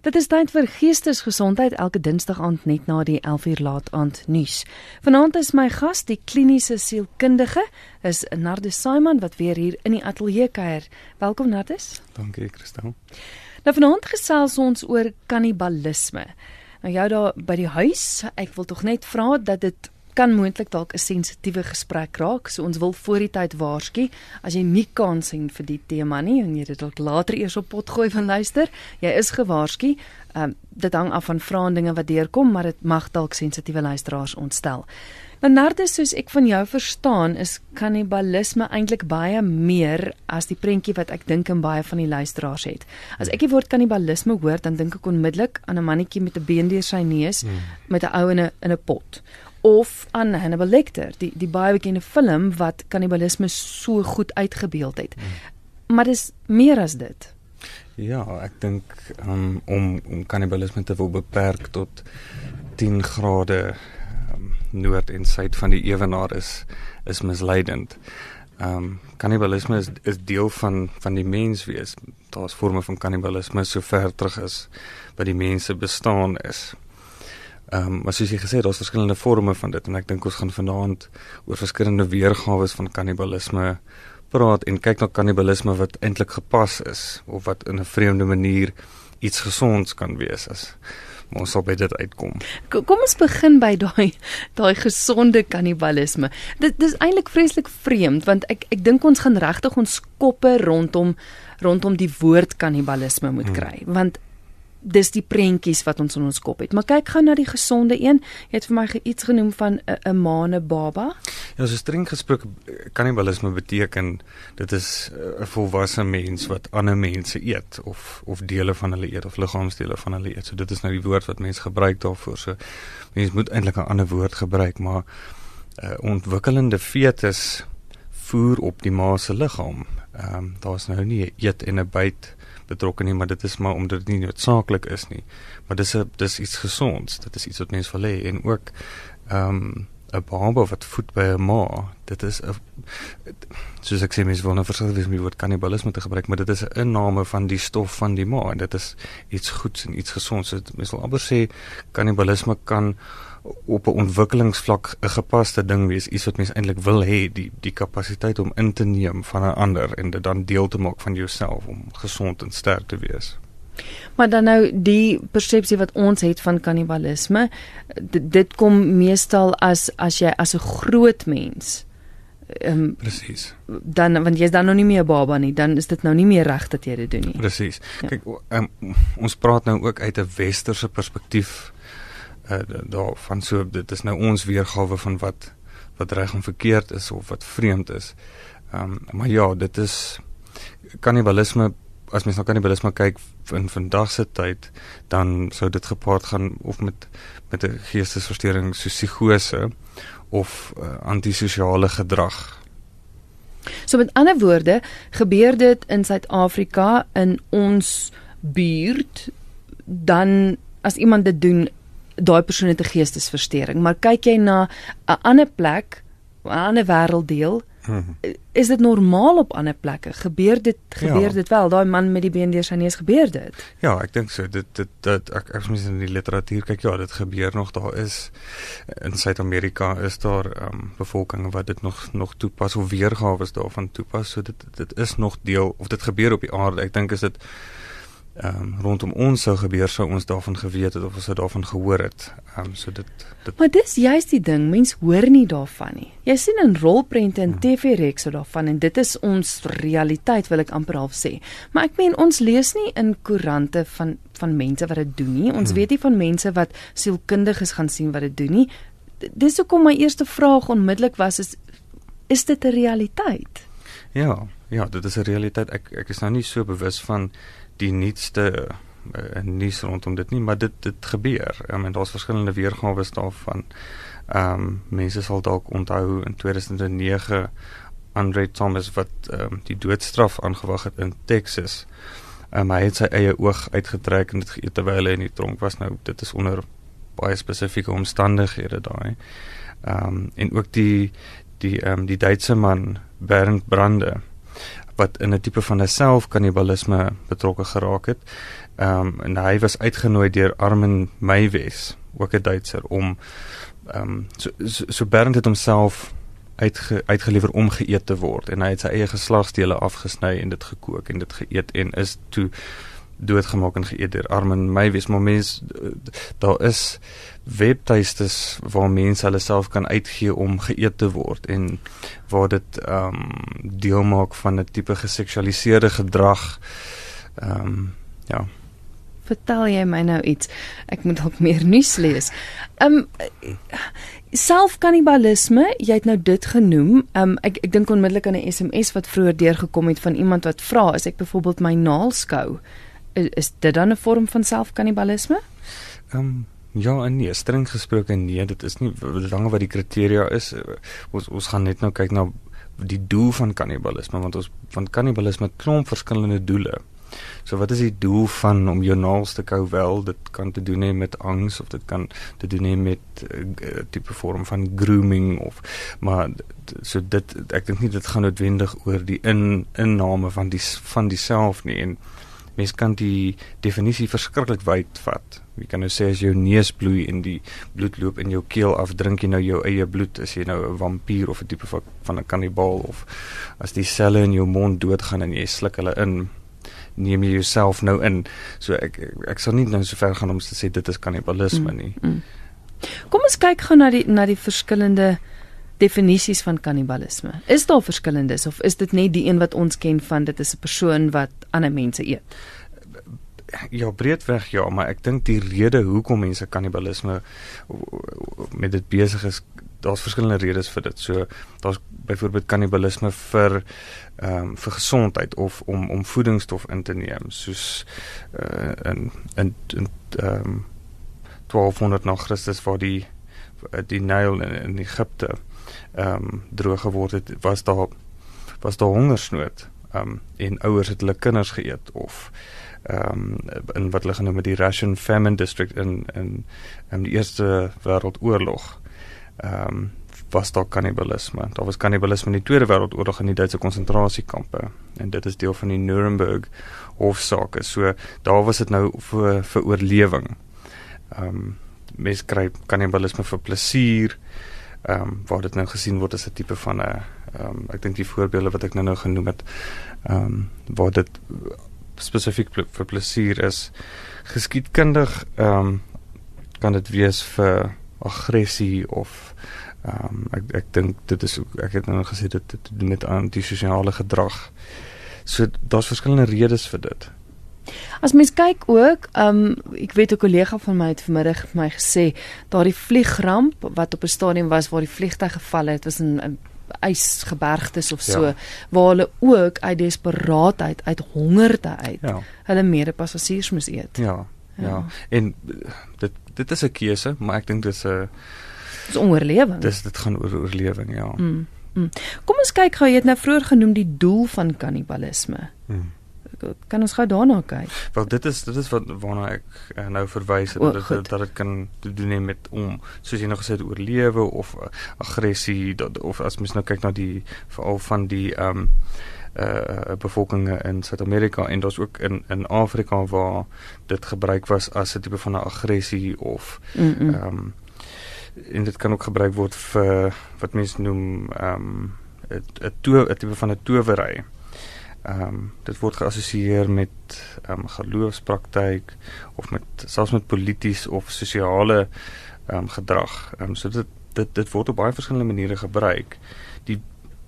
Dit is tyd vir geestesgesondheid elke Dinsdag aand net na die 11uur laat aand nuus. Vanaand is my gas die kliniese sielkundige is Nardus Simon wat weer hier in die ateljee kuier. Welkom Nardus. Dankie Christel. Nou vanaand gesels ons oor kannibalisme. Nou jou daar by die huis, ek wil tog net vra dat dit kan moontlik dalk 'n sensitiewe gesprek raak. So ons wil voor die tyd waarsku as jy nie kan sien vir die tema nie en jy dit dalk later eers op pot gooi van luister, jy is gewaarsku. Ehm um, dit hang af van vraendinge wat deurkom, maar dit mag dalk sensitiewe luisteraars ontstel. Nou Nardus, soos ek van jou verstaan, is kannibalisme eintlik baie meer as die prentjie wat ek dink en baie van die luisteraars het. As ek die woord kannibalisme hoor, dan dink ek onmiddellik aan 'n mannetjie met 'n been deur sy neus hmm. met 'n ou in 'n in 'n pot of aan Hannibal Lecter, die die baie bekende film wat kannibalisme so goed uitgebeeld het. Mm. Maar dis meer as dit. Ja, ek dink um, om om kannibalisme te wil beperk tot 10 grade um, noord en suid van die ewenaar is is misleidend. Ehm um, kannibalisme is is deel van van die menswees. Daar's forme van kannibalisme so ver terug as wat die mense bestaan is. Ehm um, maar soos jy gesê het, daar's verskillende forme van dit en ek dink ons gaan vanaand oor verskillende weergawe van kannibalisme praat en kyk na kannibalisme wat eintlik gepas is of wat in 'n vreemde manier iets gesonds kan wees as ons sal by dit uitkom. Kom ons begin by daai daai gesonde kannibalisme. Dit dis eintlik vreeslik vreemd want ek ek dink ons gaan regtig ons koppe rondom rondom die woord kannibalisme moet hmm. kry hmm. want dis die prentjies wat ons in ons kop het. Maar kyk gou na die gesonde een. Jy het vir my iets genoem van 'n 'n maande baba. Ja, so streng gesproke kannibalisme beteken dit is 'n volwasse mens wat ander mense eet of of dele van hulle eet of liggaamsdele van hulle eet. So dit is nou die woord wat mense gebruik daarvoor. So mense moet eintlik 'n ander woord gebruik, maar 'n uh, ontwikkelende fetus voer op die ma se liggaam. Ehm um, daar's nou nie 'n eet en 'n byt betrokke nie, maar dit is maar omdat dit nie noodsaaklik is nie. Maar dis 'n dis iets gesonds. Dit is iets wat mense wil hê en ook ehm um, 'n baba wat voed by 'n ma. Dit is 'n soos ek sê mense wil nou verskil wees met die woord kannibalisme te gebruik, maar dit is 'n inname van die stof van die ma en dit is iets goeds en iets gesonds. So, mense wil amper sê kannibalisme kan op 'n ontwikkelingsvlak 'n gepaste ding wees, iets wat mens eintlik wil hê, die die kapasiteit om in te neem van 'n ander en dit dan deel te maak van jouself om gesond en sterk te wees. Maar dan nou die persepsie wat ons het van kannibalisme, dit kom meestal as as jy as 'n groot mens ehm um, presies. Dan want jy's dan nog nie meer 'n baba nie, dan is dit nou nie meer reg dat jy dit doen nie. Presies. Ja. Kyk, um, ons praat nou ook uit 'n westerse perspektief uh, daarvan so dit is nou ons weergawe van wat wat reg en verkeerd is of wat vreemd is. Ehm um, maar ja, dit is kannibalisme as mens na kannibalisme kyk in vandag se tyd dan sou dit gepaard gaan of met met 'n geestesversteuring soos psigose of uh, antisosiale gedrag. So met ander woorde, gebeur dit in Suid-Afrika in ons buurt dan as iemand dit doen daai persoon het 'n geestesversteuring, maar kyk jy na 'n ander plek, 'n ander wêrelddeel, hmm. is dit normaal op ander plekke? Gebeur dit gebeur ja. dit wel? Daai man met die been deur sy neus gebeur dit? Ja, ek dink so. Dit dit dit ek ek mis in die literatuur kyk, ja, dit gebeur nog daar is in Suid-Amerika is daar ehm um, bevolking wat dit nog nog toepas of weergawe is daarvan toepas. So dit dit is nog deel of dit gebeur op die aarde. Ek dink is dit ehm um, rondom ons sou gebeur sou ons daarvan geweet het of ons sou daarvan gehoor het. Ehm um, so dit dit Maar dis juist die ding, mens hoor nie daarvan nie. Jy sien in rolprente en hmm. TV-reeks so daarvan en dit is ons realiteit wil ek amper half sê. Maar ek meen ons lees nie in koerante van van mense wat dit doen nie. Ons hmm. weet nie van mense wat sielkundiges gaan sien wat dit doen nie. Dis hoekom my eerste vraag onmiddellik was is is dit 'n realiteit? Ja, ja, dit is 'n realiteit. Ek ek is nou nie so bewus van die nuutste uh, nuus rondom dit nie, maar dit dit gebeur. Um, en daar's verskillende weergawe daarvan. Ehm um, mense sal dalk onthou in 2009 Andre Thomas wat ehm um, die doodstraf aangewag het in Texas. Ehm um, hy het sy eie oog uitgetrek en dit geëet terwyl hy in die tronk was. Nou dit is onder baie spesifieke omstandighede daai. Ehm um, en ook die die ehm um, die Duitse man Bernd Brande wat in 'n tipe van 'n selfkannibalisme betrokke geraak het. Ehm um, en hy was uitgenooi deur Armin Meiwes, ook 'n Duitser om ehm um, so so, so Bernd het homself uitge, uitgelewer om geëet te word en hy het sy eie geslagsdele afgesny en dit gekook en dit geëet en is toe doodgemaak en geëet deur Armin Meiwes maar mens daar is webtuistes waar mense hulle self kan uitgee om geëet te word en waar dit ehm um, deel maak van 'n tipe geseksualiseerde gedrag. Ehm um, ja. Vertel jy my nou iets? Ek moet dalk meer nuus lees. Ehm um, selfkannibalisme, jy het nou dit genoem. Um ek ek dink onmiddellik aan 'n SMS wat vroeër deurgekom het van iemand wat vra as ek byvoorbeeld my naels skou, is, is dit dan 'n vorm van selfkannibalisme? Um ja, nee, streng gesproke nee, dit is nie lange wat die kriteria is. Ons ons gaan net nou kyk na die doel van kannibalisme want ons van kannibalisme klomp verskillende doele. So wat is die doel van om jou naels te kou wel? Dit kan te doen hê met angs of dit kan te doen hê met 'n uh, eh, tipe vorm van grooming of maar so dit ek dink nie dit gaan noodwendig oor die in inname van die van dieself nie en mens kan die definisie verskriklik wyd vat. Jy kan nou sê as jou neus bloei en die bloed loop in jou keel af, drink jy nou jou eie bloed as jy nou 'n vampier of 'n tipe van 'n kannibaal of as die selle in jou mond doodgaan en jy sluk hulle in neem jy jouself nou in. So ek ek, ek sal nie nou so ver gaan om te sê dit is kannibalisme mm, nie. Mm. Kom ons kyk gou na die na die verskillende definisies van kannibalisme. Is daar verskillendes of is dit net die een wat ons ken van dit is 'n persoon wat ander mense eet? Ja, breedweg ja, maar ek dink die rede hoekom mense kannibalisme met dit besig is, daar's verskillende redes vir dit. So daar's byvoorbeeld kannibalisme vir ehm um, vir gesondheid of om om voedingsstof in te neem, soos uh, in in in ehm um, 1200 na Christus waar die die Nyl in, in Egipte ehm um, droog geword het, was daar was daar hongersnood. Ehm um, en ouers het hulle kinders geëet of ehm um, in wat hulle genoem het die Russian famine district in in in die Eerste Wêreldoorlog ehm um, was daar kannibalisme. Daar was kannibalisme in die Tweede Wêreldoorlog in die Duitse konsentrasiekampe en dit is deel van die Nuremberg hofsaake. So daar was dit nou vir vir oorlewing. Ehm um, mense kry kannibalisme vir plesier. Ehm um, waar dit nou gesien word as 'n tipe van 'n ehm um, ek dink die voorbeelde wat ek nou nou genoem het ehm um, waar dit spesifiek vir plesier is. Geskiedkundig ehm um, kan dit wees vir aggressie of ehm um, ek ek dink dit is ek het nou gesê dit doen met antisosiale gedrag. So daar's verskillende redes vir dit. As mens kyk ook, ehm um, ek weet 'n kollega van my het vanmiddag vir my gesê daardie vliegramp wat op 'n stadium was waar die vliegtuig geval het, was in 'n ysgebergtes of so ja. waar hulle ook uit desperaatheid, uit hongerte uit ja. hulle medepassasiers moes eet. Ja. Ja. ja. En dit dit is 'n keuse, maar ek dink dit is 'n dis oorlewing. Dis dit gaan oor oorlewing, ja. Mm, mm. Kom ons kyk gou, jy het nou vroeër genoem die doel van kannibalisme. Mm. Kan ons gou daarna kyk? Wel dit is dit is wat waarna ek uh, nou verwys het dat dit dat dit kan doen hê met om soos jy nou gesê het oorlewe of uh, aggressie of as mens nou kyk na die veral van die ehm um, uh bevolkinge in Suid-Amerika en daar's ook in in Afrika waar dit gebruik was as 'n tipe van 'n aggressie of ehm um, en dit kan ook gebruik word vir wat mense noem ehm um, 'n 'n tipe van 'n towery. Ehm um, dit word geassosieer met ehm um, geloofspraktyk of met selfs met polities of sosiale ehm um, gedrag. Ehm um, so dit dit dit word op baie verskillende maniere gebruik. Die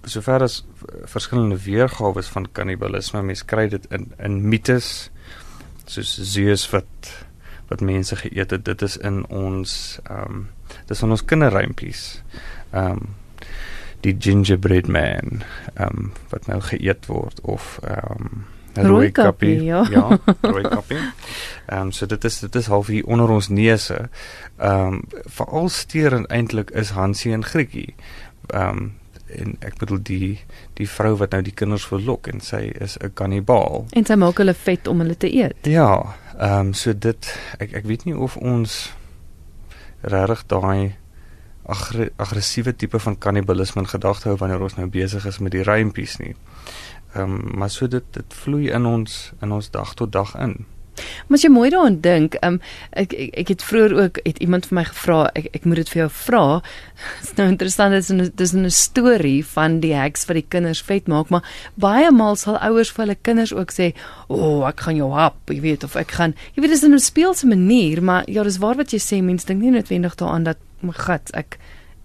sover as verskillende weergawe van kannibalisme, mense kry dit in in mites soos Zeus wat wat mense geëet het. Dit is in ons ehm um, dis van ons kinderrympies. Ehm um, die gingerbread man ehm um, wat nou geëet word of ehm um, rooi kappie ja, ja rooi kappie. Ehm um, so dit is dit is half hier onder ons neuse. Ehm um, veral steurend eintlik is Hansie en Grietjie. Ehm um, en ek bedoel die die vrou wat nou die kinders verlok en sy is 'n kannibaal. En sy maak hulle vet om hulle te eet. Ja, ehm um, so dit ek ek weet nie of ons regtig daai aggressiewe tipe van kannibalisme in gedagte hou wanneer ons nou besig is met die rympies nie. Ehm um, maar so dit dit vloei in ons in ons dag tot dag in. Maar as jy mooi daaraan dink, um, ek, ek ek het vroeër ook het iemand vir my gevra, ek ek moet dit vir jou vra. Dit is nou interessant, dit is 'n dis 'n storie van die heks wat die kinders vet maak, maar baie maal sal ouers vir hulle kinders ook sê, "O, oh, ek gaan jou hap," jy weet of ek gaan, jy weet dis in 'n speelse manier, maar ja, dis waar wat jy sê, mense dink nie noodwendig daaraan dat my god, ek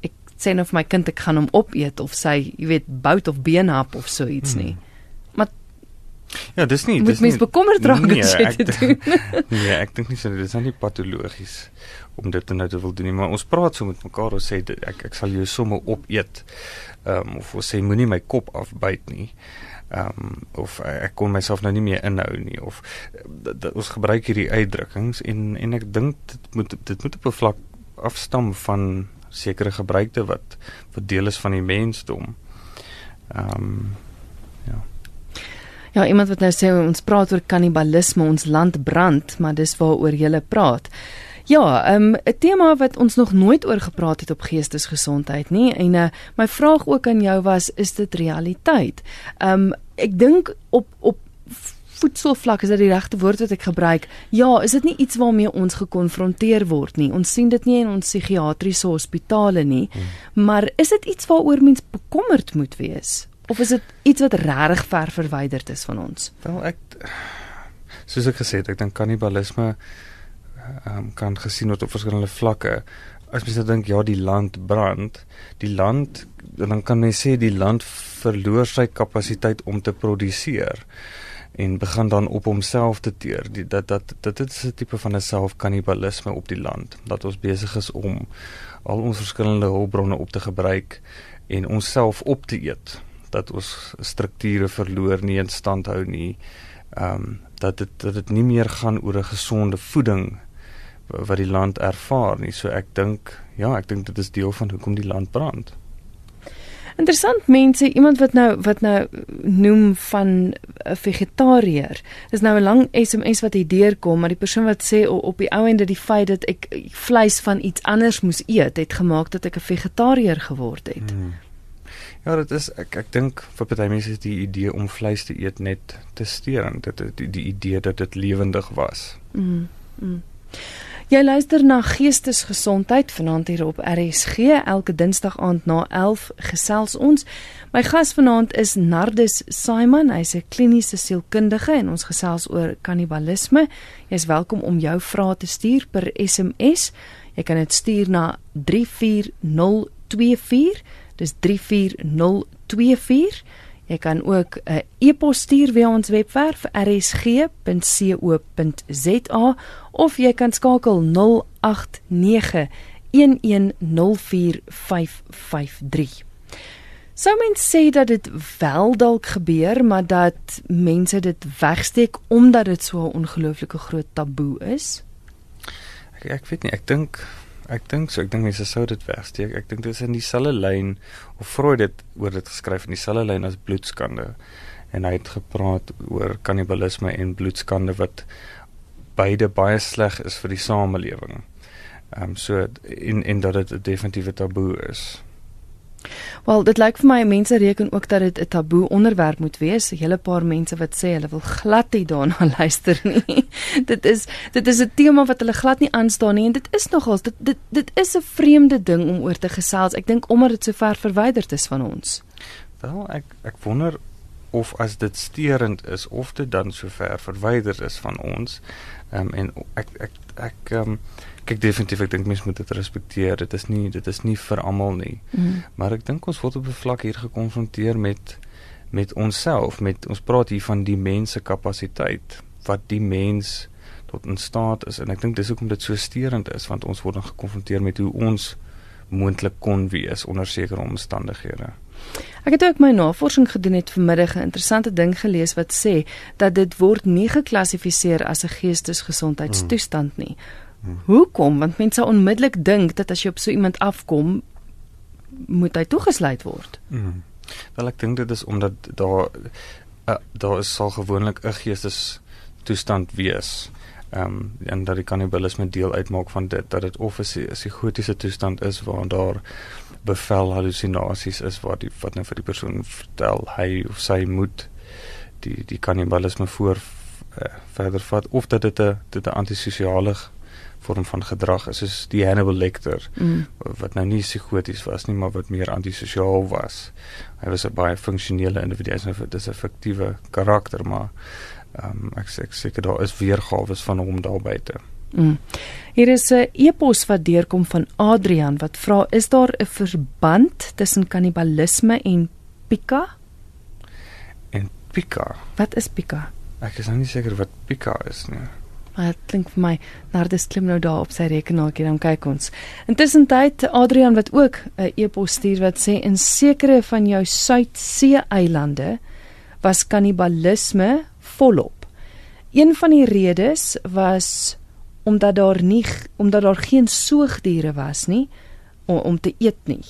ek sê nou vir my kind ek gaan hom opeet of sy, jy weet, bout of beenhap of so iets nie. Hmm. Ja, dis nie. Dis mens bekommerd raak nee, as jy dit doen. nee, ek dink nie so dit is nie patologies om dit nou te wil doen nie, maar ons praat so met mekaar en sê dit, ek ek sal jou somme opeet. Ehm um, of ons sê moenie my kop afbyt nie. Ehm um, of ek kon myself nou nie meer inhou nie of dat, dat, ons gebruik hierdie uitdrukkings en en ek dink dit moet dit moet op 'n vlak afstam van sekere gebruikte wat wat deel is van die mensdom. Ehm um, Ja, iemand wat nou sê ons praat oor kannibalisme, ons land brand, maar dis waaroor jy lê praat. Ja, ehm, 'n um, tema wat ons nog nooit oor gepraat het op geestesgesondheid nie en uh, my vraag ook aan jou was is dit realiteit? Um, ek dink op op voedselvlak is dit die regte woord wat ek gebruik. Ja, is dit nie iets waarmee ons gekonfronteer word nie. Ons sien dit nie in ons psigiatriese hospitale nie, hmm. maar is dit iets waaroor mens bekommerd moet wees? of is dit iets wat regtig ver verwyderd is van ons? Wel ek soos ek gesê het, ek dink kannibalisme um, kan gesien word op verskillende vlakke. As mens dink ja, die land brand, die land dan kan mens sê die land verloor sy kapasiteit om te produseer en begin dan op homself te teer. Die, dat dat dit is 'n tipe van 'n selfkannibalisme op die land. Dat ons besig is om al ons verskillende hulpbronne op te gebruik en onsself op te eet dat ons strukture verloor nie in stand hou nie. Ehm um, dat dit dat dit nie meer gaan oor 'n gesonde voeding wat die land ervaar nie. So ek dink ja, ek dink dit is deel van hoekom die land brand. Interessant mense, iemand wat nou wat nou noem van 'n vegetariër. Dis nou 'n lang SMS wat hier deurkom, maar die persoon wat sê op die ou ende die feit dat ek vleis van iets anders moes eet, het gemaak dat ek 'n vegetariër geword het. Hmm. Ja, dit is ek ek dink vir party mense is die idee om vleis te eet net te steurend. Dit die, die idee dat dit lewendig was. Mm. mm. Jy luister na Geestesgesondheid vanaand hier op RSG elke Dinsdag aand na 11 gesels ons. My gas vanaand is Nardus Simon. Hy's 'n kliniese sielkundige en ons gesels oor kannibalisme. Jy's welkom om jou vrae te stuur per SMS. Jy kan dit stuur na 34024 Dis 34024. Jy kan ook 'n e-pos stuur via ons webwerf rsg.co.za of jy kan skakel 089 1104553. Sou mens sê dat dit wel dalk gebeur, maar dat mense dit wegsteek omdat dit so 'n ongelooflike groot taboe is? Ek ek weet nie, ek dink Ek dink so, ek dink mense sou dit wegsteek. Ek dink dit is in dieselfde lyn of Freud het oor dit geskryf in dieselfde lyn as bloedskande. En hy het gepraat oor kannibalisme en bloedskande wat beide baie sleg is vir die samelewing. Ehm um, so in in dat dit 'n definitiewe taboe is. Wel, dit lyk vir my mense reken ook dat dit 'n taboe onderwerp moet wees. 'n Hele paar mense wat sê hulle wil glad nie daarna luister nie. dit is dit is 'n tema wat hulle glad nie aanstaan nie en dit is nogals dit dit dit is 'n vreemde ding om oor te gesels. Ek dink omdat dit so ver verwyderd is van ons. Wel, ek ek wonder of as dit steurend is of dit dan so ver verwyderd is van ons. Ehm um, en ek ek ek ehm um, kyk definitief ek dink mense moet dit respekteer. Dit is nie dit is nie vir almal nie. Mm. Maar ek dink ons word op 'n vlak hier gekonfronteer met met onsself, met ons praat hier van die mens se kapasiteit wat die mens tot in staat is en ek dink dis hoekom dit so steurend is want ons word dan gekonfronteer met hoe ons moontlik kon wees onder sekere omstandighede. Ek het ook my navorsing gedoen het vanmiddag 'n interessante ding gelees wat sê dat dit word nie geklassifiseer as 'n geestesgesondheidstoestand nie. Hmm. Hoekom? Want mense onmiddellik dink dat as jy op so iemand afkom, moet hy toegesluit word. Hmm. Wel ek dink dit is omdat daar uh, daar is sal gewoonlik 'n geestes toestand wees. Ehm um, en dat die kannibalisme deel uitmaak van dit dat dit of 'n psigotiese toestand is waar daar bevel halusinasies is waar die wat nou vir die persoon vertel hy of sy moet die die kannibalisme voor uh, verder vat of dat dit 'n dit 'n antisosiale vorm van gedrag is soos die Hannibal Lecter mm. wat nou nie psigoties was nie maar wat meer antisosiaal was. Hy was 'n baie funksionele individu, hy is 'n fiktiewe karakter maar ehm um, ek sê seker daar is weergawe van hom daar buite. Mm. Hier is 'n e-pos wat deurkom van Adrian wat vra is daar 'n verband tussen kannibalisme en pika? En pika. Wat is pika? Ek is nou nie seker wat pika is nie. Maar dit klink vir my Nardus klim nou daar op sy rekenaartjie dan kyk ons. Intussen tyd Adrian wat ook 'n e-pos stuur wat sê in sekere van jou Suidsee eilande was kannibalisme volop. Een van die redes was omdat daar nie omdat daar geen soogdiere was nie om, om te eet nie.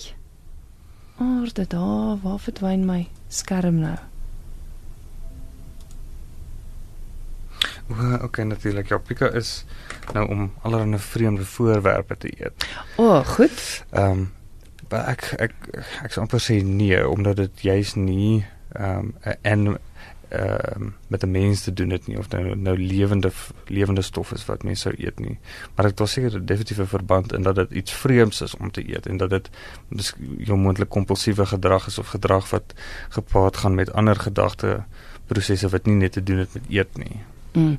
Aarde daar, waar verdwyn my skerm nou? O, okay, natuurlik. Ja, pika is nou om allerlei vreemde voorwerpe te eet. O, oh, goed. Ehm um, ek ek ek sou amper sê nee omdat dit juis nie ehm um, en ehm uh, met 'n mens te doen het nie of nou nou lewende lewende stof is wat mense sou eet nie. Maar dit was seker 'n definitiewe verband in dat dit iets vreemds is om te eet en dat dit jou moontlik kompulsiewe gedrag is of gedrag wat gepaard gaan met ander gedagte prosesse wat nie net te doen het met eet nie. Mm.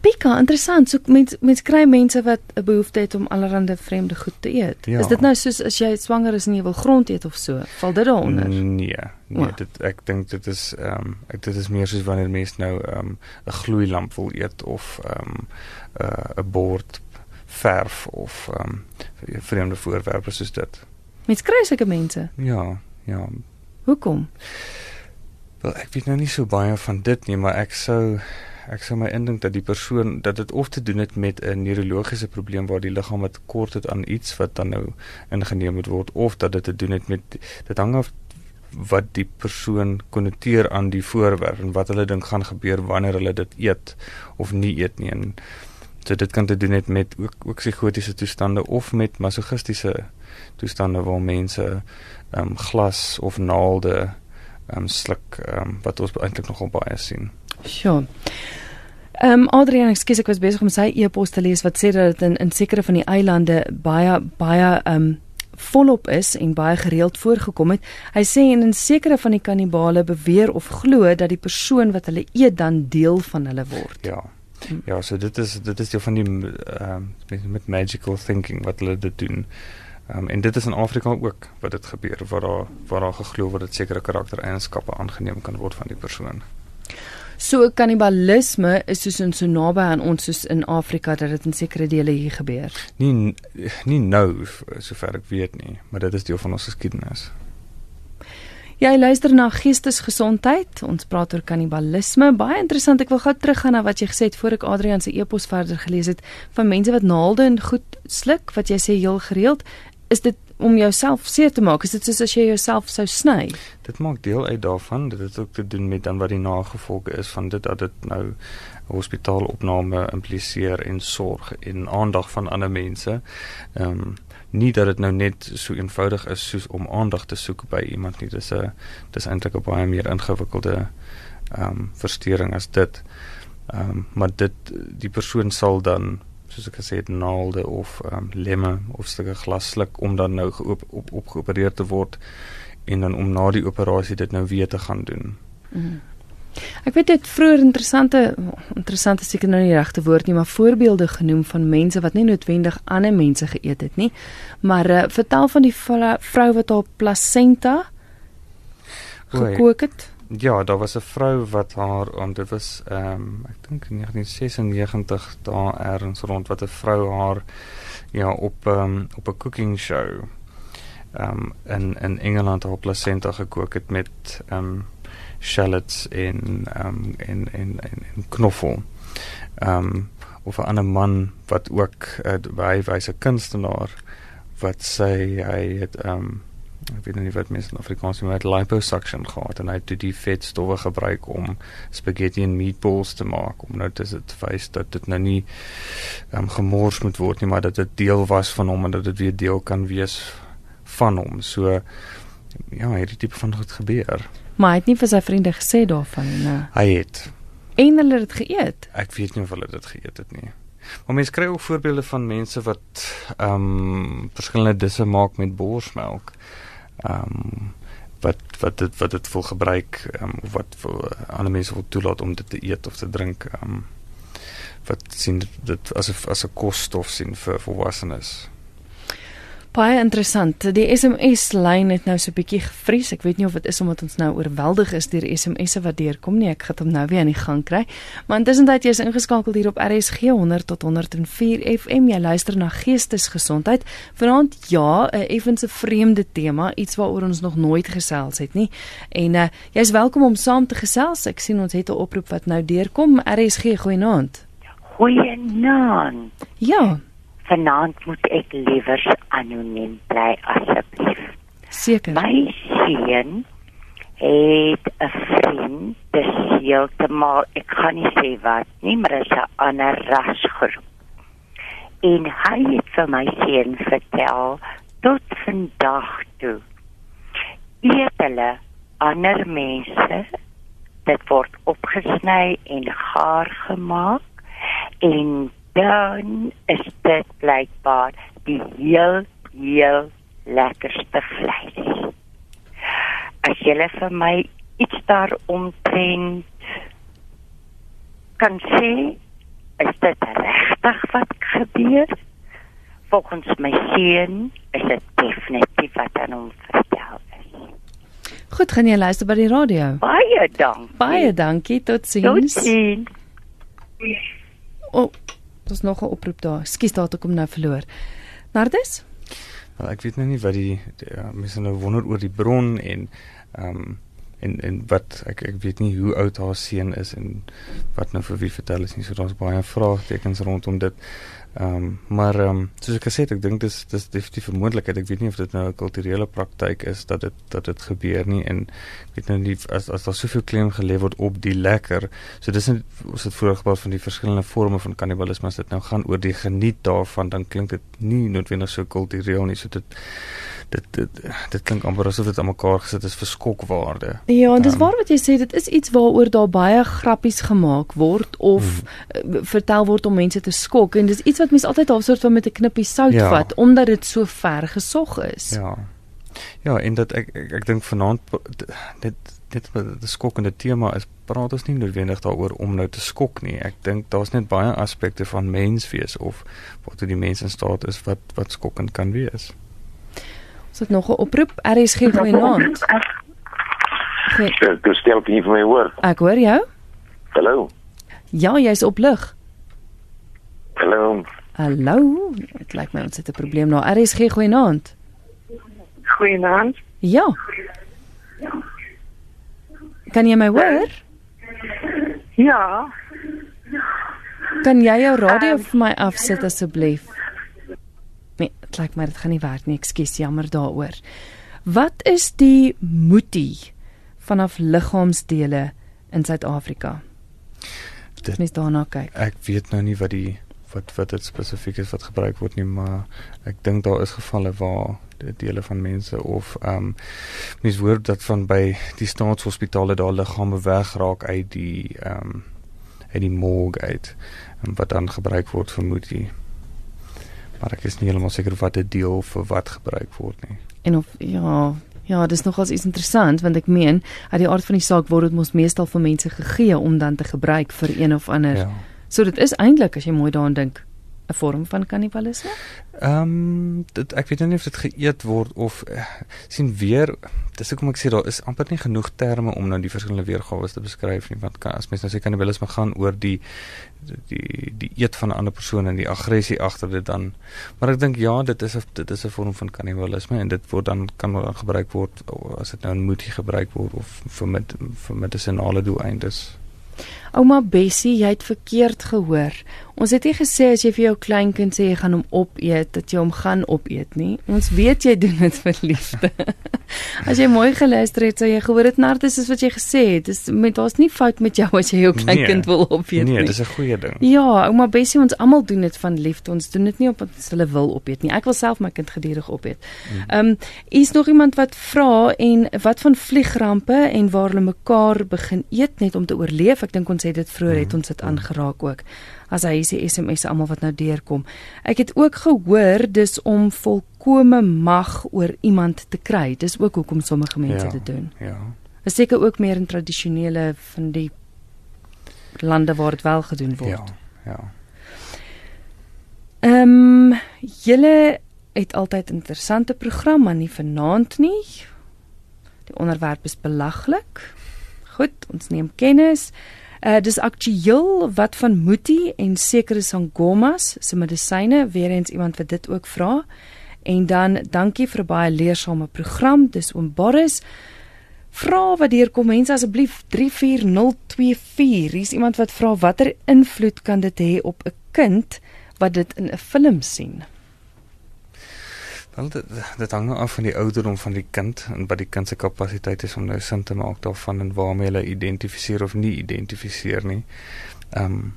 Pika, interessant. So mens mens kry mense wat 'n behoefte het om allerlei vreemde goed te eet. Ja. Is dit nou soos as jy swanger is en jy wil grond eet of so? Val dit daaronder? Nee. Nee, oh. dit ek dink dit is ehm um, ek dit is meer soos wanneer mense nou ehm um, 'n gloeilamp wil eet of ehm um, 'n uh, bord verf of ehm um, vreemde voorwerpe soos dit. Mens kry sulke mense? Ja, ja. Hoekom? Wel, ek weet nou nie so baie van dit nie, maar ek sou ek sou my indink dat die persoon dat dit of te doen het met 'n neurologiese probleem waar die liggaam het kort het aan iets wat dan nou ingeneem moet word of dat dit te doen het met dit hang af wat die persoon konnoteer aan die voorwerp en wat hulle dink gaan gebeur wanneer hulle dit eet of nie eet nie en so dit kan te doen het met ook ook psigotiese toestande of met masochistiese toestande waar mense ehm um, glas of naalde ehm um, sluk ehm um, wat ons eintlik nogal baie sien. Sjoe. Ehm um, Adrian, ekskuus ek was besig om sy e-pos te lees wat sê dat dit in in sekere van die eilande baie baie ehm um, volop is en baie gereeld voorgekom het. Hy sê en in sekere van die kannibale beweer of glo dat die persoon wat hulle eet dan deel van hulle word. Ja. Ja, so dit is dit is deel van die ehm met, met magical thinking wat hulle dit doen. Ehm um, en dit is in Afrika ook wat dit gebeur waar daar waar daar geglo word dat sekere karaktereienskappe aangeneem kan word van die persoon. So kannibalisme is soos in so naby aan ons soos in Afrika dat dit in sekere dele hier gebeur. Nie nie nou sover ek weet nie, maar dit is deel van ons geskiedenis. Jy luister na Geestesgesondheid. Ons praat oor kannibalisme. Baie interessant. Ek wil gou teruggaan na wat jy gesê het voor ek Adrian se e-pos verder gelees het van mense wat naalde en goed sluk wat jy sê heel gereeld. Is dit om jouself seer te maak? Is dit soos as jy jouself sou sny? Dit maak deel uit daarvan. Dit het ook te doen met dan wat die nagevolge is van dit dat dit nou hospitaalopname impliseer en sorg en aandag van ander mense. Ehm um, nie dat dit nou net so eenvoudig is soos om aandag te soek by iemand nie. Dis 'n dis eintlik 'n baie meer ingewikkelde ehm um, verstoring as dit. Ehm um, maar dit die persoon sal dan soos ek gesê het naalde of ehm um, lemme of stukke glas sluk om dan nou geop op opgeopereer te word en dan om na die operasie dit nou weer te gaan doen. Mm. Ek weet dit vroeër interessante interessante seker nou nie regte woord nie, maar voorbeelde genoem van mense wat nie noodwendig ander mense geëet het nie. Maar uh, vertel van die vrou wat haar placenta gekook het. Ja, daar was 'n vrou wat haar en dit was ehm um, ek dink 1996 daar ergens rond wat 'n vrou haar ja op um, op 'n cooking show ehm um, in in Engeland haar placenta gekook het met ehm um, shallots in ehm um, in in in, in knoffel. Ehm um, of 'n ander man wat ook uh, hy was 'n kunstenaar wat sê hy het ehm um, ek weet nie wat mense in Afrikaans noem met liposuction gehad en hy het die vetstowwe gebruik om spaghetti en meatballs te maak om nou te dit wys dat dit nou nie um, gemors moet word nie maar dat dit deel was van hom en dat dit weer deel kan wees van hom so ja hierdie tipe van goed gebeur maar hy het nie vir sy vriende gesê daarvan nie hy het En hulle het dit geëet. Ek weet nie of hulle dit geëet het nie. Maar mense kry ook voorbeelde van mense wat ehm um, verskillende disse maak met borsmelk. Ehm um, wat wat dit wat dit wil gebruik um, of wat vir ander mense wil toelaat om dit te eet of te drink. Ehm um, wat sien dit as 'n as 'n kosstof sien vir volwassenes. Baie interessant. Die SMS lyn het nou so 'n bietjie gevries. Ek weet nie of dit is omdat ons nou oorweldig is deur SMS'e wat deurkom nie. Ek gaan hom nou weer aan die gang kry. Maar intussen dat jy is ingeskakel hier op RSG 100 tot 104 FM, jy luister na Geestesgesondheid. Vanaand ja, 'n effense vreemde tema, iets waaroor ons nog nooit gesels het nie. En uh, jy's welkom om saam te gesels. Ek sien ons het 'n oproep wat nou deurkom. RSG goeienaand. Goeienaand. Ja. Vanaand moet ek liewer anoniem bly asseblief. Seker. My seun het 'n vriend, dis heeltemal, ek kan nie sê wat nie, maar is 'n ander rasgroep. En hy het vir my seun vertel tot vandag toe. Eet hulle ander mense dit word opgesny en gaar gemaak en dan is dit blykbaar die heel heel lekkerste vleis. As jy vir my iets daaromtrent kan sê, is dit regtig wat gebeur? Volgens my seun is dit definitief wat aan hom vertel is. Goed, gaan jy luister by die radio? Baie dankie. Baie dankie. Totsiens. Totsiens. O, oh, daar's nog 'n oproep daar. Skus daar toe kom nou verloor. Nardus? Well, ek weet nou nie wat die, die ja, mense nou wonder oor die bron en ehm um, en en wat ek ek weet nie hoe oud haar seun is en wat nou vir wie vertel is nie. So daar's baie vraagtekens rondom dit. Ehm um, maar ehm um, soos ek gesê het, ek dink dis dis definitief 'n moontlikheid. Ek weet nie of dit nou 'n kulturele praktyk is dat dit dat dit gebeur nie en ek weet nou nie as as daar soveel klem gelê word op die lekker. So dis net ons het voorgepraat van die verskillende forme van kannibalisme as dit nou gaan oor die geniet daarvan, dan klink dit nie noodwendig so kultureel nie. So dit dit dit dit klink amper asof dit aan mekaar gesit is vir skokwaarde. Ja, en dis um, waar wat jy sê, dit is iets waaroor daar baie grappies gemaak word of hmm. vertel word om mense te skok en dis iets wat mense altyd half soort van met 'n knippie sout ja. vat omdat dit so ver gesog is. Ja. Ja, en dat ek ek, ek dink vanaand dit dit die skokkende tema is praat ons nie noodwendig daaroor om nou te skok nie. Ek dink daar's net baie aspekte van menswees of wat die mens in staat is wat wat skokkend kan wees. Ons het nog 'n oproep. RSG goeienaand. Ek stel nie vir my hoor. Ek hoor jou. Hallo. Ja, jy's op lig. Hallo. Hallo. Dit lyk my ons het 'n probleem nou. RSG goeienaand. Goeienaand. Ja. Kan jy my hoor? Ja. Kan jy jou radio um, vir my afsit asseblief? Nee, dit lyk my dit gaan nie werk nie. Ekskuus, jammer daaroor. Wat is die moetie vanaf liggaamsdele in Suid-Afrika? Dit mis daarna kyk. Ek weet nou nie wat die wat wat dit spesifiek is wat gebruik word nie, maar ek dink daar is gevalle waar dele van mense of ehm um, mens hoor dat van by die staatshospitale daar liggame wegraak uit die ehm um, uit die morgue uit en wat dan gebruik word vir moetie. Maar ek is nie heeltemal seker wat dit deel vir wat gebruik word nie. En of ja, ja, dis nogals iets interessant want ek meen uit die aard van die saak word dit mos meestal vir mense gegee om dan te gebruik vir een of ander. Ja. So dit is eintlik as jy mooi daaraan dink 'n vorm van kannibalisme? Ehm um, dit ek weet nie of dit geëet word of uh, sien weer dis hoekom ek sê daar is amper nie genoeg terme om nou die verskillende weergawe te beskryf nie want kan, as mens nou sê kannibalisme gaan oor die die die eet van 'n ander persoon en die aggressie agter dit dan maar ek dink ja dit is 'n dit is 'n vorm van kannibalisme en dit word dan kan gebruik word as dit nou in moetie gebruik word of vir met vir medisinale doeleindes Ouma Bessie, jy het verkeerd gehoor. Ons het nie gesê as jy vir jou kleinkind sê jy gaan hom opeet dat jy hom gaan opeet nie. Ons weet jy doen dit vir liefde. as jy mooi geluister het, sou jy gehoor het Nartus is wat jy gesê het. Dis met daar's nie fout met jou as jy jou kleinkind nee, wil opeet nee, nie. Nee, dis 'n goeie ding. Ja, ouma Bessie, ons almal doen dit van liefde. Ons doen dit nie omdat ons hulle wil opeet nie. Ek wil self my kind gedurig opeet. Mhm. Ehm, mm. um, is nog iemand wat vra en wat van vliegrampe en waar hulle mekaar begin eet net om te oorleef? Ek dink ons ons het dit vroeër het ons dit aangeraak ook. As hy sê SMS almal wat nou deurkom. Ek het ook gehoor dis om volkome mag oor iemand te kry. Dis ook hoekom sommige mense ja, dit doen. Ja. Is seker ook meer in tradisionele van die lande waar dit wel gedoen word. Ja. Ja. Ehm um, julle het altyd interessante program, maar nie vanaand nie. Die onderwerp is belaglik. Goed, ons neem kennis. Uh dis aktueel wat van Muti en sekere sangomas se medisyne, weer eens iemand wat dit ook vra. En dan dankie vir 'n baie leersame program. Dis oom Boris. Vra wat deurkom mense asseblief 34024. Hier's iemand wat vra watter invloed kan dit hê op 'n kind wat dit in 'n film sien? Wel dit, dit hang nou af van die ouderdom van die kind en wat die kind se kapasiteit is om nou sin te maak daarvan en waarmee hulle identifiseer of nie identifiseer nie. Ehm um,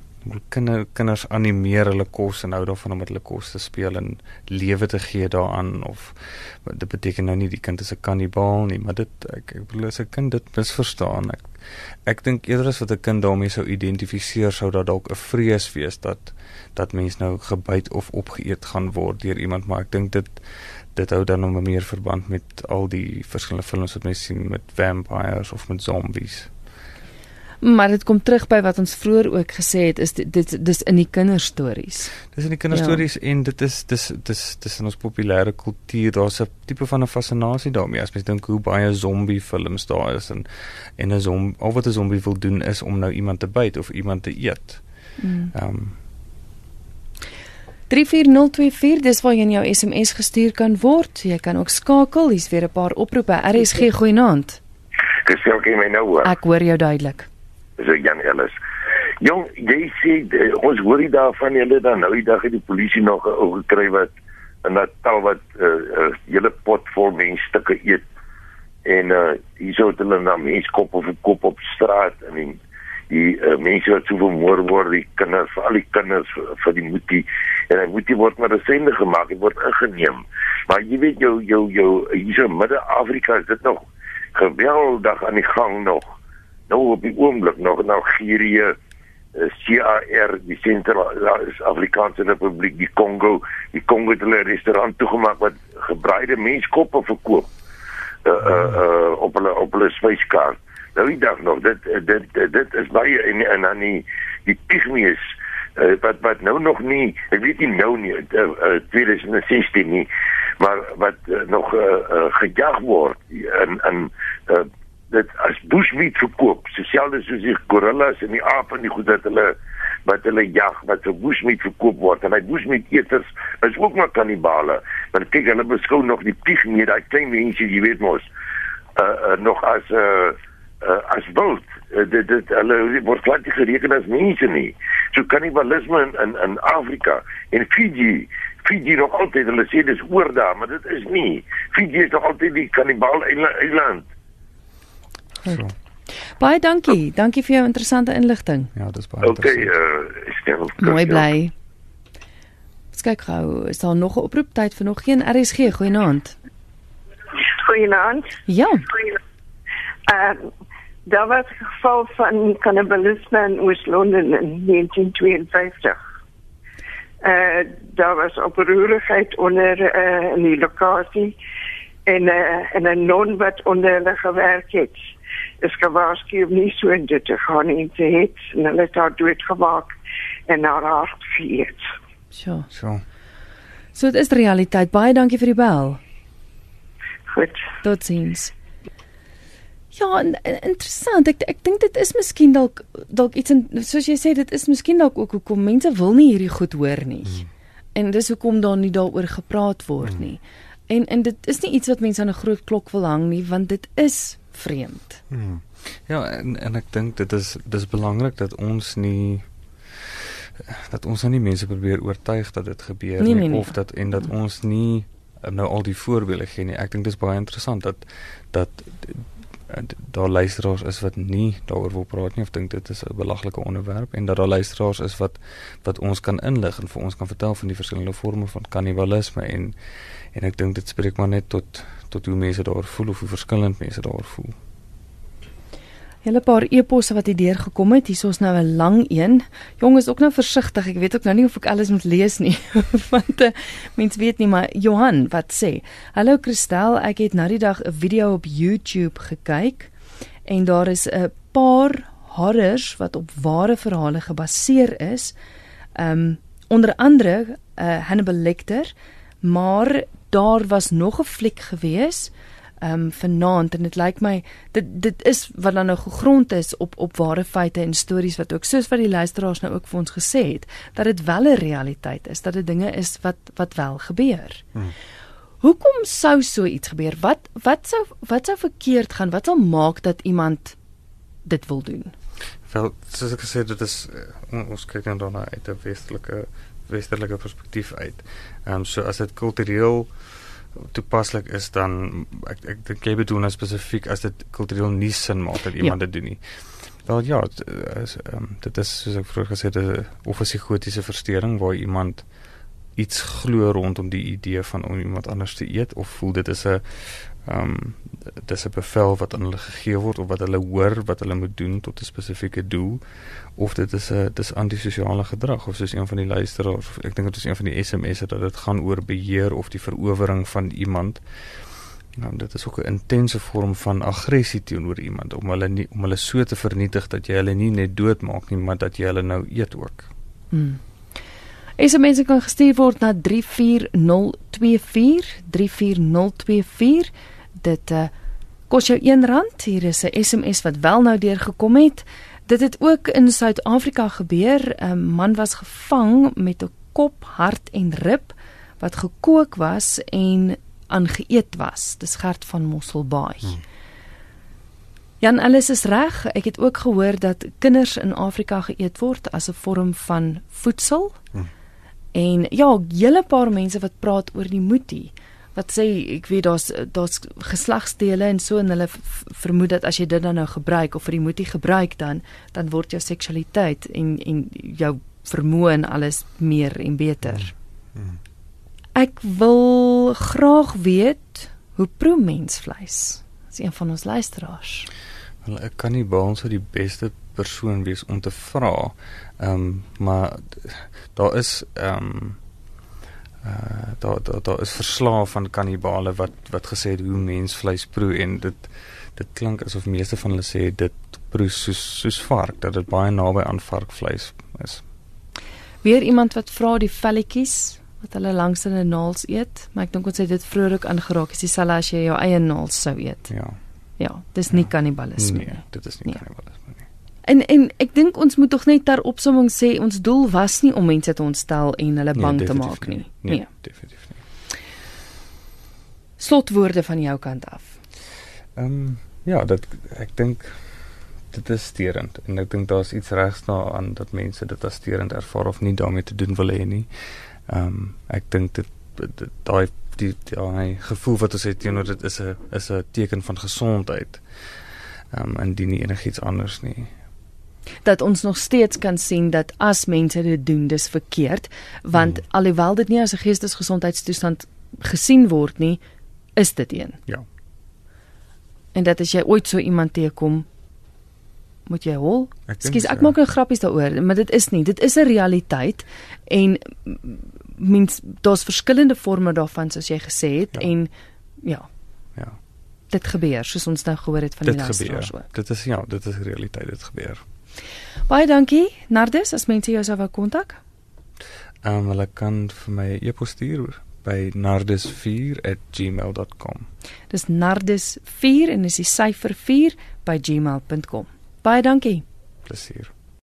kinder kinders animeer hulle kos en hou daarvan om met hulle kos te speel en lewe te gee daaraan of dit beteken nou nie die kind is 'n kannibaal nie, maar dit ek ek bedoel as 'n kind dit misverstaan. Ek ek dink eerder as wat 'n kind daarmee sou identifiseer sou daar dalk 'n vrees wees dat dat mens nou gebyt of opgeëet gaan word deur iemand, maar ek dink dit dit hou dan nog meer verband met al die verskillende films wat mense sien met vampires of met zombies. Maar dit kom terug by wat ons vroeër ook gesê het, is dit dit dis in die kinderstories. Dis in die kinderstories ja. en dit is dis dis dis in ons populêre kultuur, daar's 'n tipe van 'n fascinasie daarmee. As mens dink hoe baie zombie films daar is en en 'n zombie, al wat 'n zombie wil doen is om nou iemand te byt of iemand te eet. Mm. Ehm um, 34024 dis waar jy jou SMS gestuur kan word. Jy kan ook skakel. Hier's weer 'n paar oproepe. RSG goeienaand. Dis sê okay my nou hoor. Ek hoor jou duidelik. Ek Jan Ellis. Jong, jy sê de, ons hoor nie daarvan julle dan nou die dag het die polisie nog uh, gekry wat in Natal wat 'n uh, uh, hele pot vol mensstukke eet. En uh hierso het hulle na menskop of kop op straat en die, die uh, mense wat so vermoor word, die kinders, al die kinders vir die moetie. En hy moet nie word maar resende gemaak hy word ingeneem. Maar jy weet jou jou jou hierso Midde-Afrika is dit nog geweldig aan die gang nog nou op die oomblik nog in Algerië CAR die Sentraal-Afrikaanse Republiek die Kongo. Die Kongo het hulle restaurant toegemaak wat gebraaide menskoppe verkoop uh, uh, uh, op hulle op hulle spyskaart. Nou die dag nog dit dit, dit is baie en en dan die die pygmies uh, wat wat nou nog nie ek weet nie nou nie uh, uh, 2016 nie maar wat uh, nog uh, uh, gejag word in in uh, dit as bushmeat verkoop dieselfde soos die gorillas en die ape en die goed dat hulle wat hulle jag wat vir bushmeat verkoop word en hy bushmeat eeters is ook maar kannibale. Want kyk hulle beskou nog die pygmee daai klein mense jy weet mos uh, uh, nog as 'n uh, uh, as wild. Uh, dit dit hulle word glad gereken as mense nie. So kannibalisme in, in in Afrika en Fiji Fiji nog altyd hulle sê dis oor daar maar dit is nie. Fiji is nog altyd die kannibaal eiland so. Baie dankie. Dankie vir jou interessante inligting. Ja, dis baie okay, uh, stel. Mooi bly. Kyk gou, is daar nog 'n oproep tyd vir nog geen RSG goeienaand. Goeienaand. Ja. Ehm uh, daar was 'n geval van kannibalisme in Oos-London in 1952. Eh uh, daar was oproerigheid onder eh uh, in die lokasie en uh, en 'n non wat onder hulle gewerk het. Is gewaarsku om nie so in dit te gaan en te het en hulle het haar dood gemaak en haar hart geëet. So. So. So dit is realiteit. Baie dankie vir die bel. Goed. Totsiens. Ja, en, en, interessant. Ek ek dink dit is miskien dalk dalk iets en soos jy sê dit is miskien dalk ook hoekom mense wil nie hierdie goed hoor nie. Hmm. En dis hoekom daar nie daaroor gepraat word hmm. nie. En en dit is nie iets wat mense aan 'n groot klok wil hang nie want dit is vreemd. Hmm. Ja, en en ek dink dit is dis belangrik dat ons nie dat ons nou nie mense probeer oortuig dat dit gebeur nee, nie nee, nee. of dat en dat ons nie nou al die voorbeelde gee nie. Ek dink dis baie interessant dat dat daar luisteraars is wat nie daaroor wil praat nie of dink dit is 'n belaglike onderwerp en dat daar luisteraars is wat wat ons kan inlig en vir ons kan vertel van die verskillende forme van kannibalisme en en ek dink dit spreek maar net tot tot hoe mense daaroor voel of hoe verskillend mense daaroor voel. Hele paar eposse wat hier deurgekom het. Hier is nou 'n lang een. Jong is ook nou versigtig. Ek weet ook nou nie of ek alles moet lees nie. Want uh, mens weet nie maar Johan wat sê. Hallo Christel, ek het nou die dag 'n video op YouTube gekyk en daar is 'n paar horrors wat op ware verhale gebaseer is. Um onder andere uh, Hannibal Lecter, maar daar was nog 'n fliek gewees ehm um, vanaand en dit lyk my dit dit is wat dan nou gegrond is op op ware feite en stories wat ook soos wat die luisteraars nou ook vir ons gesê het dat dit wel 'n realiteit is dat dit dinge is wat wat wel gebeur. Hmm. Hoekom sou so iets gebeur? Wat wat sou wat sou verkeerd gaan? Wat sal maak dat iemand dit wil doen? Wel, soos ek gesê het, dit is uh, ons kyk dan daarna uit 'n westelike westerlike perspektief uit. Ehm um, so as dit kultureel toepaslik is dan ek ek dink jy bedoel nou spesifiek as dit kultureel nie sin maak dat iemand ja. dit doen nie. Wel ja, is, um, dit is soos ek vroeër gesê het 'n of 'n psigotiese verstoring waar iemand iets glo rondom die idee van om iemand anders te eet of voel dit is 'n ehm um, dis 'n bevel wat aan hulle gegee word of wat hulle hoor wat hulle moet doen tot 'n spesifieke doel? Of dit is 'n dis antisosiale gedrag of soos een van die luisteraars ek dink dit is een van die SMS'e dat dit gaan oor beheer of die verowering van iemand. Nou dit is ook 'n intense vorm van aggressie teenoor iemand om hulle nie om hulle so te vernietig dat jy hulle nie net doodmaak nie maar dat jy hulle nou eet ook. Hmm. SMS kan gestuur word na 34024 34024 dit uh, kos jou R1 hier is 'n SMS wat wel nou deurgekom het. Dit het ook in Suid-Afrika gebeur. 'n man was gevang met 'n kop hart en rib wat gekook was en aangeëet was. Dis gert van Mosselbaai. Hmm. Jan alles is reg. Ek het ook gehoor dat kinders in Afrika geëet word as 'n vorm van voedsel. Hmm. En ja, hele paar mense wat praat oor die moetie. Wat sê ek weet daar's daar's geslagsdele en so en hulle vermoed dat as jy dit dan nou gebruik of vir die moetie gebruik dan dan word jou seksualiteit en en jou vermoë en alles meer en beter. Hmm. Ek wil graag weet hoe proe mens vleis? Dis een van ons luisteraars. Wel ek kan nie by ons die beste persoon wees om te vra. Ehm um, maar daar is ehm um, uh daar daar daar is verslae van kannibale wat wat gesê het hoe mens vleis proe en dit dit klink asof meeste van hulle sê dit proe soos soos vark dat dit baie naby aan varkvleis is. Weer iemand wat vra die velletjies wat hulle langs 'n naels eet, maar ek dink ons het dit vroeër ook aangeraak, is dieselfde as jy jou eie naels sou eet. Ja. Ja, dis nie ja. kannibalisme nee, nie. Nee, dit is nie nee. kannibalisme. En en ek dink ons moet tog net ter opsomming sê ons doel was nie om mense te ontstel en hulle nee, bang nee, te maak nie. Nee, nee, definitief nie. Slotwoorde van jou kant af. Ehm um, ja, dat ek dink dit is sterend en ek dink daar's iets regs daaraan dat mense dit as sterend ervaar of nie daarmee te doen wil hê nie. Ehm um, ek dink dit daai die daai gevoel wat ons het teenoor dit is 'n is 'n teken van gesondheid. Ehm um, en nie enigiets anders nie dat ons nog steeds kan sien dat as mense dit doen dis verkeerd want hmm. alhoewel dit nie as 'n geestesgesondheidstoestand gesien word nie is dit een. Ja. En dat as jy ooit so iemand teekom moet jy hol. Skus ek maak 'n grappies daaroor maar dit is nie. Dit is 'n realiteit en mens daar's verskillende forme daarvan soos jy gesê het ja. en ja. Ja. Dit gebeur soos ons nou gehoor het van dit die luisteraars dit is ja dit is realiteit dit gebeur Baie dankie Nardus as mense jou sou wou kontak. Ehm um, hulle kan vir my e-pos stuur by nardus4@gmail.com. Dis nardus4 en dis die syfer 4 by gmail.com. Baie dankie. Plesier.